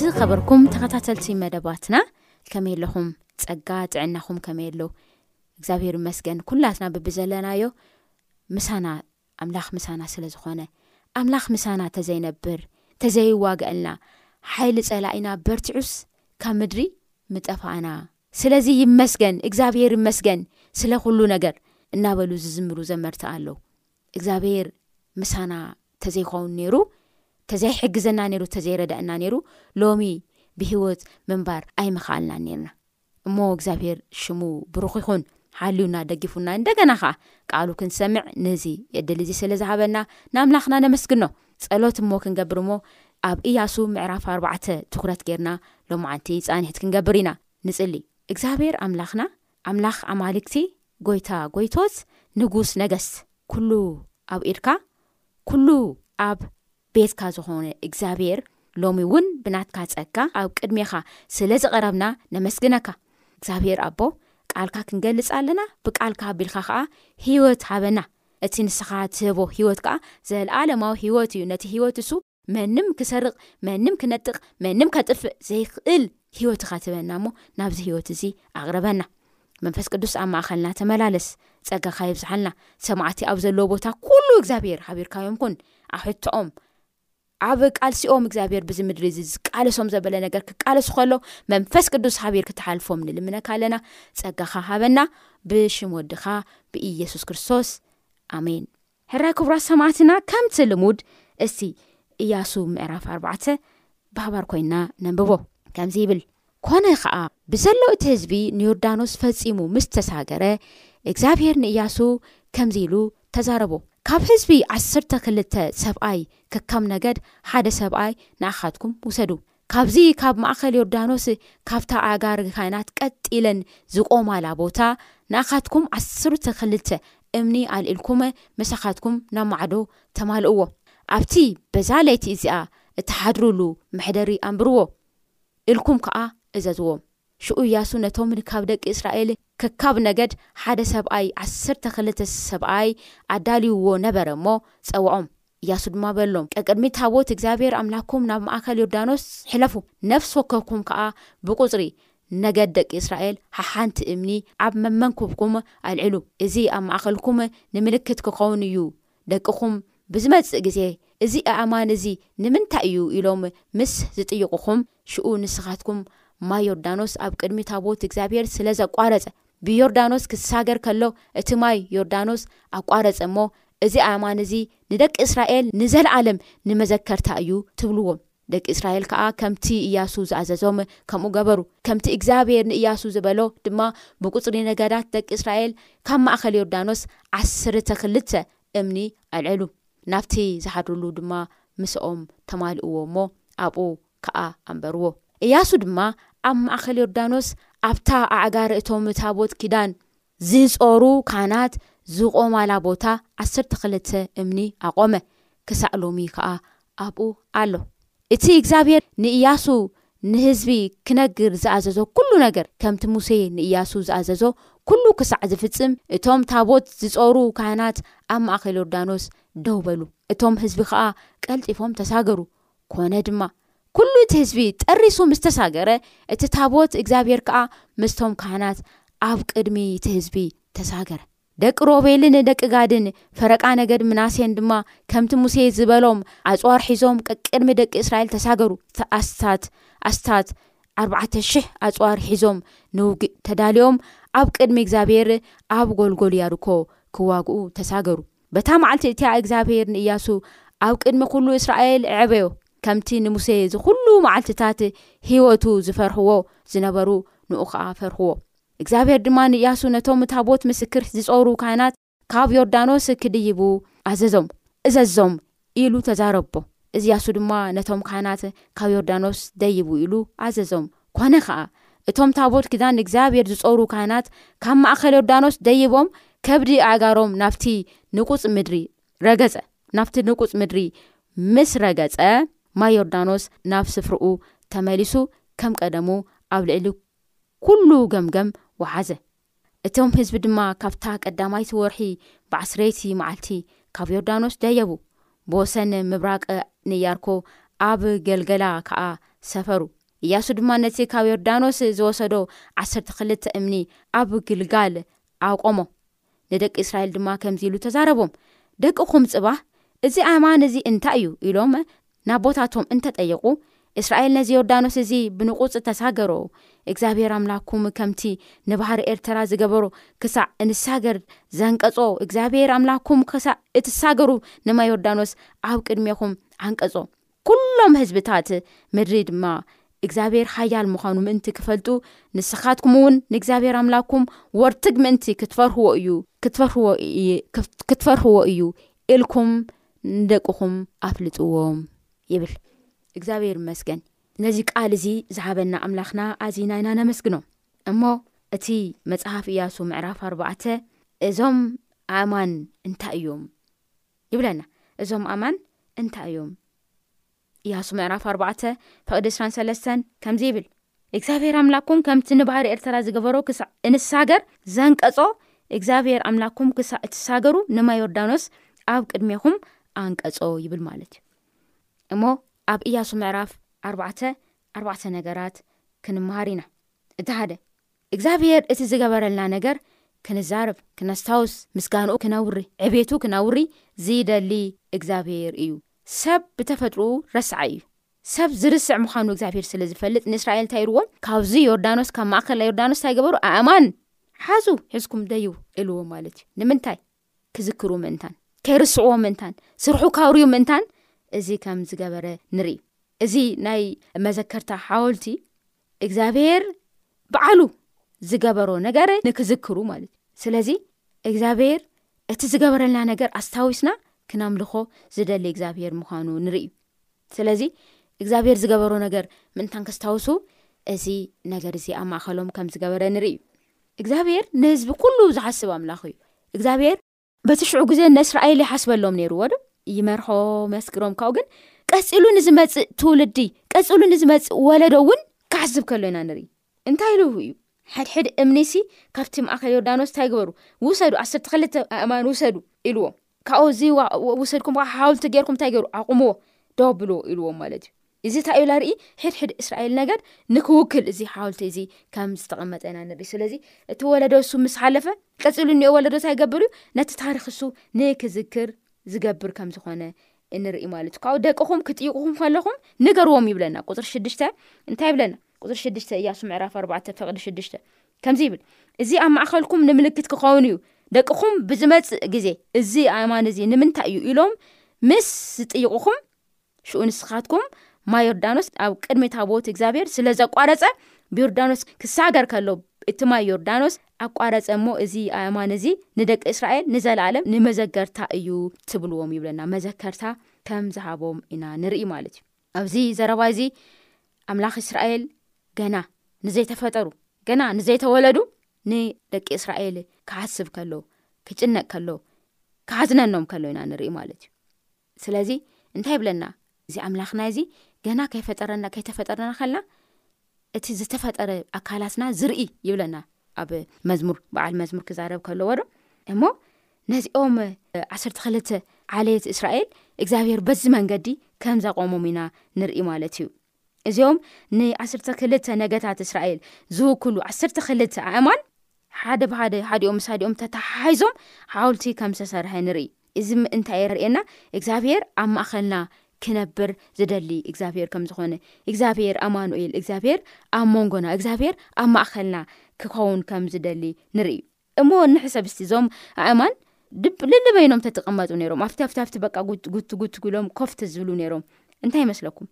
ዝኸበርኩም ተኸታተልቲ መደባትና ከመይ ኣለኹም ጸጋ ጥዕናኹም ከመይ ኣሎ እግዚኣብሄር መስገን ኩላትና ብብዘለናዮ ምሳና ኣምላኽ ምሳና ስለ ዝኾነ። ኣምላኽ ምሳና ተዘይነብር ተዘይዋገኣልና ሓይሊ ጸላኢና በርቲዑስ ካብ ምድሪ ምጠፋእና። ስለዚ ይመስገን እግዛብሄር ይመስገን ስለ ኩሉ ነገር እናበሉ ዝዝምሩ ዘመርቲ ኣለው። እግዛብሄር ምሳና ተዘይኸውን ኔሩ ተዘይሕግዘና ኔሩ ተዘይረዳእና ኔሩ ሎሚ ብሂወት ምንባር ኣይምኸኣልናን ኔርና። እሞ እግዚኣብሄር ሽሙ ብሩኽ ይኹን ሓልዩና ደጊፉና እንደገና ኸኣ ቃሉ ክንሰምዕ ነዚ እድል እዚ ስለ ዝሃበና ንኣምላኽና ነመስግኖ ጸሎት እሞ ክንገብር እሞ ኣብ እያሱ ምዕራፍ ኣርባዕተ ትኩረት ጌርና ሎማዓንቲ ጻኒሕት ክንገብር ኢና ንጽሊ እግዚኣብሄር ኣምላኽና ኣምላኽ ኣማልክቲ ጎይታ ጎይቶት ንጉስ ነገስት ኩሉ ኣብ ኢድካ ኩሉ ኣብ ቤትካ ዝዀነ እግዚኣብሄር፣ ሎሚ እውን ብናትካ ጸጋ ኣብ ቅድሜኻ ስለ ዝቐረብና ነመስግነካ። እግዚኣብሄር ኣቦ፣ ቃልካ ክንገልጽ ኣለና፣ ብቃልካ ኣቢልካ ከኣ ህይወት ሃበና። እቲ ንስኻ እትህቦ ህይወት ከኣ ዘለኣለማዊ ህይወት እዩ፣ ነቲ ህይወት ንሱ መንም ክሰርቕ፣ መንም ክነጥቕ፣ መንም ከጥፍእ ዘይክእል ህይወት ኢኻ ትህበና እሞ ናብዚ ህይወት እዚ ኣቕርበና። መንፈስ ቅዱስ ኣብ ማእኸልና ተመላለስ ፀጋካ የብዝሓልና ሰማዕቲ ኣብ ዘለዎ ቦታ ኩሉ እግዚኣብሔር ሃቢርካዮም ኩን ኣሕቶኦም ኣብ ቃልሲኦም እግዚኣብሔር ብዚ ምድሪ እዚ ዝቃለሶም ዘበለ ነገር ክቃለሱ ከሎ መንፈስ ቅዱስ ሃቢር ክትሓልፎም ንልምነካ ኣለና ፀጋካ ሃበና ብሽም ወድካ ብኢየሱስ ክርስቶስ ኣሜን ሕራይ ክቡራት ሰማዕትና ከምቲ ልሙድ እስቲ እያሱ ምዕራፍ ኣርባዕተ ብሃባር ኮይና ነንብቦ ከምዚ ይብል ኮነ ከኣ ብዘሎ እቲ ህዝቢ ንዮርዳኖስ ፈጺሙ ምስ ተሳገረ እግዚኣብሄር ንእያሱ ከምዚ ኢሉ ተዛረቦ ካብ ህዝቢ ዓሰርተ ክልተ ሰብኣይ ከካም ነገድ ሓደ ሰብኣይ ንኣኻትኩም ውሰዱ ካብዚ ካብ ማእከል ዮርዳኖስ ካብታ ኣእጋር ካህናት ቀጥ ኢለን ዝቖማላ ቦታ ንኣኻትኩም ዓሰርተ ክልተ እምኒ ኣልዒልኩም ምሳኻትኩም ናብ ማዕዶ ተማልእዎ። ኣብቲ በዛ ለይቲ እዚኣ እትሓድሩሉ መሕደሪ ኣንብርዎ፣ ኢልኩም ከኣ እዘዝዎም። ሽኡ እያሱ ነቶም ካብ ደቂ እስራኤል ከካብ ነገድ ሓደ ሰብኣይ ዓሰርተ ክልተ ሰብኣይ ኣዳልዩዎ ነበረ እሞ፣ ጸውዖም። እያሱ ድማ በሎም፣ ቀቅድሚ ታቦት እግዚኣብሄር ኣምላክኩም ናብ ማእከል ዮርዳኖስ ሕለፉ፣ ነፍሲ ወከፍኩም ከኣ ብቍጽሪ ነገድ ደቂ እስራኤል ሓሓንቲ እምኒ ኣብ መመንኩብኩም ኣልዕሉ፣ እዚ ኣብ ማእከልኩም ንምልክት ክኸውን እዩ፣ ደቅኹም ብዝመጽእ ግዜ፣ እዚ ኣእማን እዚ ንምንታይ እዩ? ኢሎም ምስ ዚጥይቑኹም፣ ሽኡ ንስኻትኩም፣ ማይ ዮርዳኖስ ኣብ ቅድሚ ታቦት እግዚኣብሄር ስለ ዘቋረጸ፣ ብዮርዳኖስ ኪሳገር ከሎ፣ እቲ ማይ ዮርዳኖስ ኣቋረጸ እሞ፣ እዚ ኣእማን እዚ ንደቂ እስራኤል ንዘለኣለም ንመዘከርታ እዩ፣ ትብልዎም። ደቂ እስራኤል ከኣ ከምቲ እያሱ ዝኣዘዞም ከምኡ ገበሩ። ከምቲ እግዚኣብሄር ንእያሱ ዝበሎ ድማ ብቍጽሪ ነገዳት ደቂ እስራኤል ካብ ማእከል ዮርዳኖስ ዓሰርተ ክልተ እምኒ ኣልዐሉ። ናብቲ ዝሓድሩሉ ድማ ምሳኦም ተማልእዎ እሞ ኣብኡ ከኣ ኣንበርዎ። እያሱ ድማ ኣብ ማእከል ዮርዳኖስ ኣብታ ኣዕጋር እቶም ታቦት ኪዳን፣ ዚጾሩ ካህናት ዚቖማላ ቦታ ዓሰርተ ክልተ እምኒ ኣቖመ፣ ክሳዕ ሎሚ ከኣ ኣብኡ ኣሎ። እቲ እግዚኣብሄር ንእያሱ ንህዝቢ ኪነግር ዝኣዘዞ ኵሉ ነገር፣ ከምቲ ሙሴ ንእያሱ ዝኣዘዞ ኵሉ ክሳዕ ዚፍጽም፣ እቶም ታቦት ዚጾሩ ካህናት ኣብ ማእከል ዮርዳኖስ ደው በሉ፣ እቶም ህዝቢ ኸኣ ቀልጢፎም ተሳገሩ፣ ኰነ ድማ፣ ኵሉ እቲ ህዝቢ ጠሪሱ ምስ ተሳገረ፣ እቲ ታቦት እግዚኣብሄር ከኣ ምስቶም ካህናት ኣብ ቅድሚ እቲ ህዝቢ ተሳገረ። ደቂ ሮቤልን ደቂ ጋድን ፈረቃ ነገድ ምናሴን ድማ ከምቲ ሙሴ ዝበሎም ኣጽዋር ሒዞም ቀቅድሚ ደቂ እስራኤል ተሳገሩ፣ ኣስታት ኣስታት ኣርባዕተ ሽሕ ኣጽዋር ሒዞም ንውግእ ተዳልዮም ኣብ ቅድሚ እግዚኣብሄር ኣብ ጐልጐል ያርኮ ክዋግኡ ተሳገሩ። በታ መዓልቲ እቲኣ እግዚኣብሄር ንእያሱ ኣብ ቅድሚ ዅሉ እስራኤል ኣዐበዮ፣ ከምቲ ንሙሴ እዚ ዅሉ መዓልትታት ህይወቱ ዝፈርህዎ ዝነበሩ ንኡ ኸኣ ፈርህዎ። እግዚኣብሄር ድማ ንእያሱ ነቶም ታቦት ምስክር ዚጾሩ ካህናት ካብ ዮርዳኖስ ኪድይቡ ኣዘዞም፣ እዘዞም ኢሉ ተዛረቦ። እዝያሱ ድማ ነቶም ካህናት፣ ካብ ዮርዳኖስ ደይቡ ኢሉ ኣዘዞም። ኰነ ኸኣ፣ እቶም ታቦት ኪዳን እግዚኣብሄር ዝጾሩ ካህናት ካብ ማእከል ዮርዳኖስ ደይቦም ከብዲ ኣእጋሮም ናብቲ ንቑጽ ምድሪ ረገጸ። ናብቲ ንቑጽ ምድሪ ምስ ረገጸ፣ ማይ ዮርዳኖስ ናብ ስፍርኡ ተመሊሱ ከም ቀደሙ ኣብ ልዕሊ ኵሉ ገምገም ወሓዘ። እቶም ህዝቢ ድማ ካብታ ቀዳማይቲ ወርሒ ብዓስረይቲ መዓልቲ ካብ ዮርዳኖስ ደየቡ፣ ብወሰን ምብራቕ ንያርኮ ኣብ ገልገላ ከኣ ሰፈሩ። እያሱ ድማ ነቲ ካብ ዮርዳኖስ ዝወሰዶ ዓሰርተ ክልተ እምኒ ኣብ ግልጋል ኣቆሞ። ንደቂ እስራኤል ድማ ከምዚ ኢሉ ተዛረቦም፣ ደቅኹም ጽባህ፣ እዚ ኣእማን እዚ እንታይ እዩ? ኢሎም ናቦታቶም እንተ ጠየቁ፣ እስራኤል ነዚ ዮርዳኖስ እዚ ብንቁጽ ተሳገሮ፣ እግዚኣብሄር ኣምላክኩም ከምቲ ንባህሪ ኤርተራ ዝገበሮ ክሳዕ እንሳገር ዘንቀጾ፣ እግዚኣብሄር ኣምላክኩም ክሳዕ እትሳገሩ ንማይ ዮርዳኖስ ኣብ ቅድሜኹም ኣንቀጾ። ኩሎም ህዝብታት ምድሪ ድማ እግዚኣብሄር ሓያል ምዃኑ ምእንቲ ክፈልጡ፣ ንስኻትኩምውን ንእግዚኣብሄር ኣምላክኩም ወርትግ ምእንቲ ክትፈርህዎ እዩ፣ ክትፈርህዎ እዩ፣ ክትፈርህዎ እዩ ኢልኩም ንደቅኹም ኣፍልጥዎም ይብል እግዚኣብሔር ይመስገን ነዚ ቃል እዚ ዝሃበና ኣምላኽና ኣዚና ኢና ነመስግኖ እሞ እቲ መጽሓፍ ኢያሱ ምዕራፍ ኣርባዕተ እዞም ኣእማን እንታይ እዮም ይብለና እዞም ኣማን እንታይ እዮም ኢያሱ ምዕራፍ ኣርባዕተ ፍቕዲ ዕስራን ሰለስተን ከምዚ ይብል እግዚኣብሄር ኣምላኩም ከምቲ ንባህሪ ኤርተራ ዝገበሮ ክሳዕ እንሳገር ዘንቀጾ እግዚኣብሄር ኣምላኩም ክሳዕ እትሳገሩ ንማይ ዮርዳኖስ ኣብ ቅድሜኹም ኣንቀጾ ይብል ማለት እዩ እሞ ኣብ ኢያሱ ምዕራፍ ኣርባዕተ ኣርባዕተ ነገራት ክንምሃር ኢና እቲ ሓደ እግዚኣብሄር እቲ ዝገበረልና ነገር ክንዛረብ፣ ክነስታውስ፣ ምስጋንኡ ክነውሪ፣ ዕቤቱ ክነውሪ ዚደሊ እግዚኣብሄር እዩ። ሰብ ብተፈጥርኡ ረሳዓይ እዩ። ሰብ ዝርስዕ ምዃኑ እግዚኣብሄር ስለ ዝፈልጥ ንእስራኤል እንታይ ኢልዎም ካብዚ ዮርዳኖስ ካብ ማእከል ዮርዳኖስ እንታይ ገበሩ ኣእማን ሓዙ ሒዝኩም ደዩ እልዎም ማለት እዩ ንምንታይ ክዝክሩ ምእንታን ከይርስዕዎ ምእንታን ስርሑ ካብርዩ ምእንታን እዚ ከም ዝገበረ ንርኢ እዚ ናይ መዘከርታ ሓወልቲ እግዚኣብሔር በዓሉ ዝገበሮ ነገር ንክዝክሩ ማለት እዩ ስለዚ እግዚኣብሔር እቲ ዝገበረልና ነገር ኣስታዊስና ክነምልኾ ዝደሊ እግዚኣብሔር ምዃኑ ንርኢዩ ስለዚ እግዚኣብሔር ዝገበሮ ነገር ምእንታን ከስታውሱ እዚ ነገር እዚ ኣብ ማእኸሎም ከም ዝገበረ ንርኢዩ እግዚኣብሔር ንህዝቢ ኩሉ ዝሓስብ ኣምላኽ እዩ እግዚኣብሔር በቲ ሽዑ ግዜ ንእስራኤል ይሓስበሎም ነይርዎዶ ይመርሖ መስክሮም ካብኡ ግን ቀፂሉ ንዝመፅእ ትውልዲ ቀፅሉ ንዝመፅእ ወለዶ እውን ካሕዝብ ከሎ ኢና ንርኢ እንታይ ኢሉ እዩ ሕድሕድ እምኒ ሲ ካብቲ ማእኸል ዮርዳኖስ እንታይ ግበሩ ውሰዱ ዓሰርተ ክልተ ኣእማን ውሰዱ ኢልዎ ካብኡ እዚ ውሰድኩም ከ ሓውልቲ ገይርኩም እንታይ ገይሩ ኣቑምዎ ዶ ኣብልዎ ኢልዎም ማለት እዩ እዚ እንታይ እዩ ለርኢ ሕድሕድ እስራኤል ነገድ ንክውክል እዚ ሓውልቲ እዚ ከም ዝተቐመጠ ኢና ንርኢ ስለዚ እቲ ወለዶ እሱ ምስ ሓለፈ ቀፂሉ እኒኦ ወለዶ እንታይ ይገብር እዩ ነቲ ታሪክ እሱ ንክዝክር ዝገብር ከም ዝኾነ እንርኢ ማለት እዩ ካብኡ ደቅኹም ክጥይቁኹም ከለኹም ንገርዎም ይብለና ቁፅሪ ሽዱሽተ እንታይ ይብለና ቁፅሪ ሽዱሽተ እያሱ ምዕራፍ ኣርባዕተ ፍቅዲ ሽዱሽተ ከምዚ ይብል እዚ ኣብ ማእኸልኩም ንምልክት ክኸውን እዩ ደቅኹም ብዝመፅእ ግዜ እዚ ኣእማን እዚ ንምንታይ እዩ ኢሎም ምስ ዝጥይቁኹም ሽኡ ንስኻትኩም ማይ ዮርዳኖስ ኣብ ቅድሚ ታቦት እግዚኣብሔር ስለ ዘቋረጸ ብዮርዳኖስ ክሳገር ከሎ እቲ ማይ ዮርዳኖስ ኣቋረጸ እሞ እዚ ኣእማን እዚ ንደቂ እስራኤል ንዘለኣለም ንመዘከርታ እዩ ትብልዎም ይብለና መዘከርታ ከም ዝሃቦም ኢና ንርኢ ማለት እዩ ኣብዚ ዘረባ እዚ ኣምላኽ እስራኤል ገና ንዘይተፈጠሩ ገና ንዘይተወለዱ ንደቂ እስራኤል ክሓስብ ከሎ ክጭነቅ ከሎ ክሓዝነኖም ከሎ ኢና ንርኢ ማለት እዩ ስለዚ እንታይ ይብለና እዚ ኣምላኽና እዚ ገና ከይፈጠረና ከይተፈጠረና ከልና እቲ ዝተፈጠረ ኣካላትና ዝርኢ ይብለና ኣብ መዝሙር በዓል መዝሙር ክዛረብ ከለዎ ዶ እሞ ነዚኦም ዓሰርተ ክልተ ዓሌት እስራኤል እግዚኣብሄር በዚ መንገዲ ከም ዘቆሞም ኢና ንርኢ ማለት እዩ እዚኦም ንዓሰርተ ክልተ ነገታት እስራኤል ዝውክሉ ዓሰርተ ክልተ ኣእማን ሓደ ብሓደ ሓዲኦም ምስ ሓዲኦም ተተሓሒዞም ሓውልቲ ከም ዝተሰርሐ ንርኢ እዚ እንታይ የርእየና እግዚኣብሄር ኣብ ማእኸልና ክነብር ዝደሊ እግዚኣብሄር ከም ዝኾነ እግዚኣብሄር ኣማኑኤል እግዚኣብሄር ኣብ መንጎና እግዚኣብሄር ኣብ ማእኸልና ክኸውን ከም ዝደሊ ንርኢ እሞ ንሕሰብ እስቲ እዞም ኣእማን ድብ ልልበይኖም ተትቐመጡ ነይሮም ኣብቲ ኣብቲ ኣብቲ በቃ ጉትጉት ጉሎም ኮፍ ተዝብሉ ነይሮም እንታይ ይመስለኩም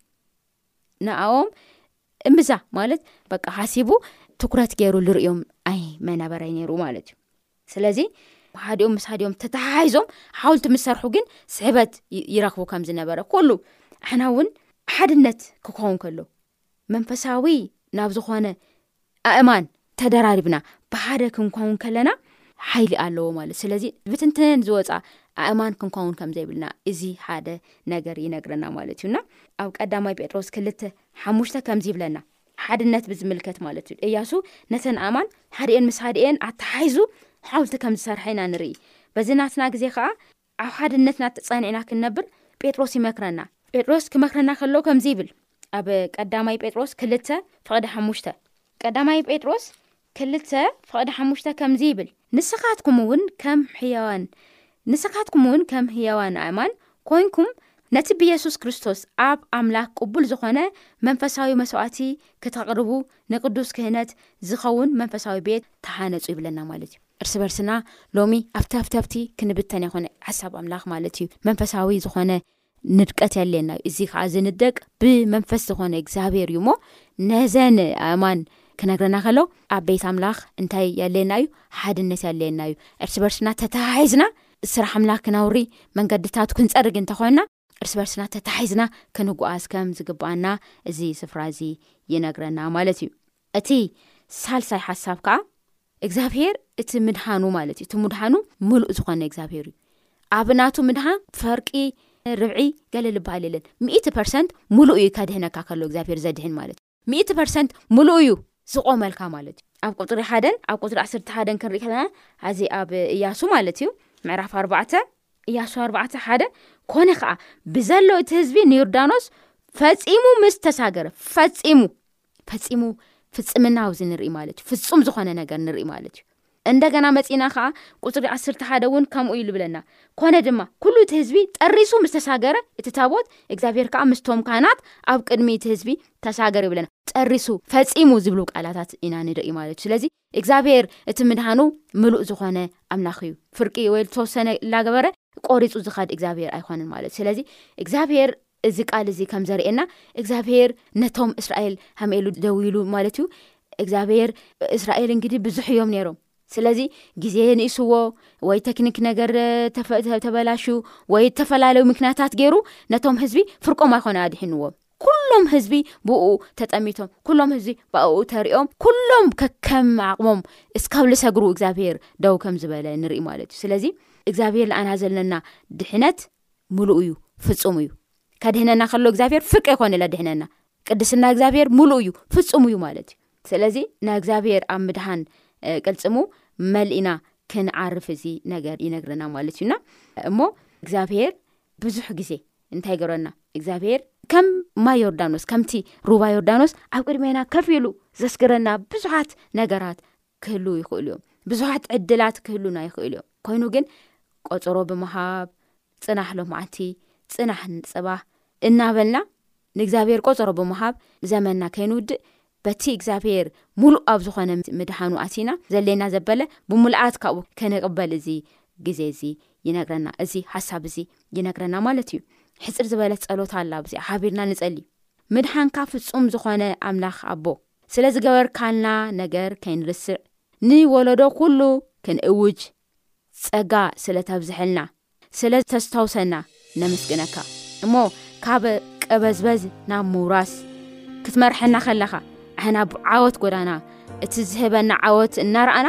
ንኣኦም እምብዛ ማለት በቃ ሓሲቡ ትኩረት ገይሩ ዝርእዮም ኣይ መነበረ ነይሩ ማለት እዩ ስለዚ ሓዲኦም ምስ ሓዲኦም ተተሓሒዞም ሓውልቲ ምስ ሰርሑ ግን ስሕበት ይረኽቡ ከም ዝነበረ ኩሉ ኣሕና እውን ሓድነት ክኸውን ከሎ መንፈሳዊ ናብ ዝኾነ ኣእማን ተደራሪብና ብሓደ ክንከውን ከለና ሓይሊ ኣለዎ ማለት ስለዚ ብትንትን ዝወፃ ኣእማን ክንከውን ከም ዘይብልና እዚ ሓደ ነገር ይነግረና ማለት እዩ እና ኣብ ቀዳማይ ጴጥሮስ ክልተ ሓሙሽተ ከምዚ ይብለና ሓድነት ብዝምልከት ማለት እዩ እያሱ ነተን ኣእማን ሓደኤን ምስ ሓደኤን ኣተሓሒዙ ሓውልቲ ከም ዝሰርሐ ኢና ንርኢ በዚ ናትና ግዜ ከዓ ኣብ ሓድነትና ተጸኒዕና ክንነብር ጴጥሮስ ይመክረና። ጴጥሮስ ክመክረና ከሎ ከምዚ ይብል ኣብ ቀዳማይ ጴጥሮስ ክልተ ፍቕዲ ሓሙሽተ ቀዳማይ ጴጥሮስ ክልተ ፍቕዲ ሓሙሽተ ከምዚ ይብል ንስኻትኩም እውን ከም ሕያዋን ንስኻትኩም እውን ከም ህያዋን ኣእማን ኮንኩም ነቲ ብየሱስ ክርስቶስ ኣብ ኣምላኽ ቅቡል ዝኾነ መንፈሳዊ መስዋእቲ ክተቕርቡ ንቅዱስ ክህነት ዝኸውን መንፈሳዊ ቤት ተሃነጹ ይብለና ማለት እዩ። እርስ በርስና ሎሚ ኣብቲ ኣብቲ ኣብቲ ክንብተን ኣይኮነ ሓሳብ ኣምላኽ ማለት እዩ መንፈሳዊ ዝኾነ ንድቀት የድልየና እዩ እዚ ከዓ ዝንደቅ ብመንፈስ ዝኾነ እግዚኣብሄር እዩ እሞ ነዘን ኣእማን ክነግረና ከሎ ኣብ ቤት ኣምላኽ እንታይ የድልየና እዩ ሓድነት የድልየና እዩ እርስ በርስና ተተሓሒዝና ስራሕ ኣምላኽ ክነውሪ መንገድታቱ ክንፀርግ እንተኾይና እርስ በርስና ተታሒዝና ክንጓዓዝ ከም ዝግብኣና እዚ ስፍራ እዚ ይነግረና ማለት እዩ እቲ ሳልሳይ ሓሳብ ከዓ እግዚኣብሄር እቲ ምድሓኑ ማለት እዩ እቲ ምድሓኑ ምሉእ ዝኾነ እግዚኣብሄር እዩ ኣብ ናቱ ምድሓን ፈርቂ ርብዒ ገለ ልባሃልየለን ሚእቲ ፐርሰንት ሙሉእ እዩ ከድህነካ ከሎ እግዚኣብሄር ዘድህን ማለት እዩ ሚእቲ ፐርሰንት ምሉእ እዩ ዝቆመልካ ማለት እዩ ኣብ ቁፅሪ ሓደን ኣብ ቁፅሪ ዓሰርተ ሓደን ክንሪኢ ከለና ኣዚ ኣብ እያሱ ማለት እዩ ምዕራፍ ኣርባዕተ እያሱ ኣርባዕተ ሓደ ኮነ ከዓ ብዘሎ እቲ ህዝቢ ንዮርዳኖስ ፈፂሙ ምስ ተሳገረ ፈፂሙ ፈፂሙ ፍፅምናው እዚ ንርኢ ማለት እዩ ፍፁም ዝኾነ ነገር ንርኢ ማለት እዩ እንደገና መጺእና ከኣ ቍጽሪ ዓሰርተ ሓደ እውን ከምኡ ኢሉ ብለና። ኰነ ድማ፣ ኵሉ እቲ ህዝቢ ጠሪሱ ምስ ተሳገረ፣ እቲ ታቦት እግዚኣብሄር ከኣ ምስቶም ካህናት ኣብ ቅድሚ እቲ ህዝቢ ተሳገረ ይብለና። ጠሪሱ፣ ፈጺሙ ዝብሉ ቃላታት ኢና ንርኢ ማለት እዩ። ስለዚ፣ እግዚኣብሄር እቲ ምድኃኑ ምሉእ ዝዀነ ኣምላኽ እዩ። ፍርቂ ወይ ዝተወሰነ እናገበረ ቈሪጹ ዝኸድ እግዚኣብሄር ኣይኰነን ማለት እዩ። ስለዚ፣ እግዚኣብሄር እዚ ቃል እዚ ከም ዘርእየና እግዚኣብሄር ነቶም እስራኤል ሃም ኢሉ ደው ኢሉ ማለት እዩ እግዚኣብሄር እስራኤል እንግዲ ብዙሕ እዮም ነይሮም ስለዚ ግዜ ንእስዎ ወይ ተክኒክ ነገር ተበላሹ ወይ እተፈላለዩ ምክንያታት ገይሩ ነቶም ህዝቢ ፍርቆም ኣይኮነ ኣድሒንዎም ኩሎም ህዝቢ ብእኡ ተጠሚቶም ኩሎም ህዝቢ ብእኡ ተሪኦም ኩሎም ከከም ዓቕሞም እስካብ ልሰግሩ እግዚኣብሄር ደው ከም ዝበለ ንርኢ ማለት እዩ ስለዚ እግዚኣብሄር ንኣና ዘለና ድሕነት ምሉእ እዩ ፍፁም እዩ ከድህነና ከሎ እግዚኣብሔር ፍርቂ ይኮነ ለድህነና ቅድስና እግዚኣብሔር ምሉእ እዩ ፍፁም እዩ ማለት እዩ ስለዚ ናይ እግዚኣብሔር ኣብ ምድሃን ቅልፅሙ መልእና ክንዓርፍ እዚ ነገር ይነግረና ማለት እዩና እሞ እግዚኣብሄር ብዙሕ ግዜ እንታይ ገረና እግዚኣብሄር ከም ማይ ዮርዳኖስ ከምቲ ሩባ ዮርዳኖስ ኣብ ቅድሜና ከፍ ኢሉ ዘስግረና ብዙሓት ነገራት ክህልው ይኽእሉ እዮም ብዙሓት ዕድላት ክህሉና ይኽእሉ እዮም ኮይኑ ግን ቆፀሮ ብምሃብ ፅናሕ ሎማዓንቲ ፅናሕ ንፅባህ እናበልና ንእግዚኣብሔር ቆፀሮ ብምሃብ ዘመንና ከይንውድእ በቲ እግዚኣብሔር ሙሉእ ኣብ ዝኾነ ምድሓኑ ኣሲና ዘሌና ዘበለ ብምሉኣት ካብኡ ከነቕበል እዚ ግዜ እዚ ይነግረና እዚ ሓሳብ እዚ ይነግረና ማለት እዩ ሕፅር ዝበለት ፀሎት ኣላ ብዚ ሓቢርና ንፀሊ ምድሓንካ ፍፁም ዝኾነ ኣምላኽ ኣቦ ስለ ዝገበርካልና ነገር ከይንርስዕ ን ወሎዶ ኩሉ ክንእውጅ ጸጋ ስለ ተብዝሐልና ስለ ተስታውሰና ነመስግነካ እሞ ካብ ቀበዝበዝ ናብ ምውራስ ክትመርሐና ከለኻ ኣሕና ብ ዓወት ጎዳና እቲ ዝህበና ዓወት እናረኣና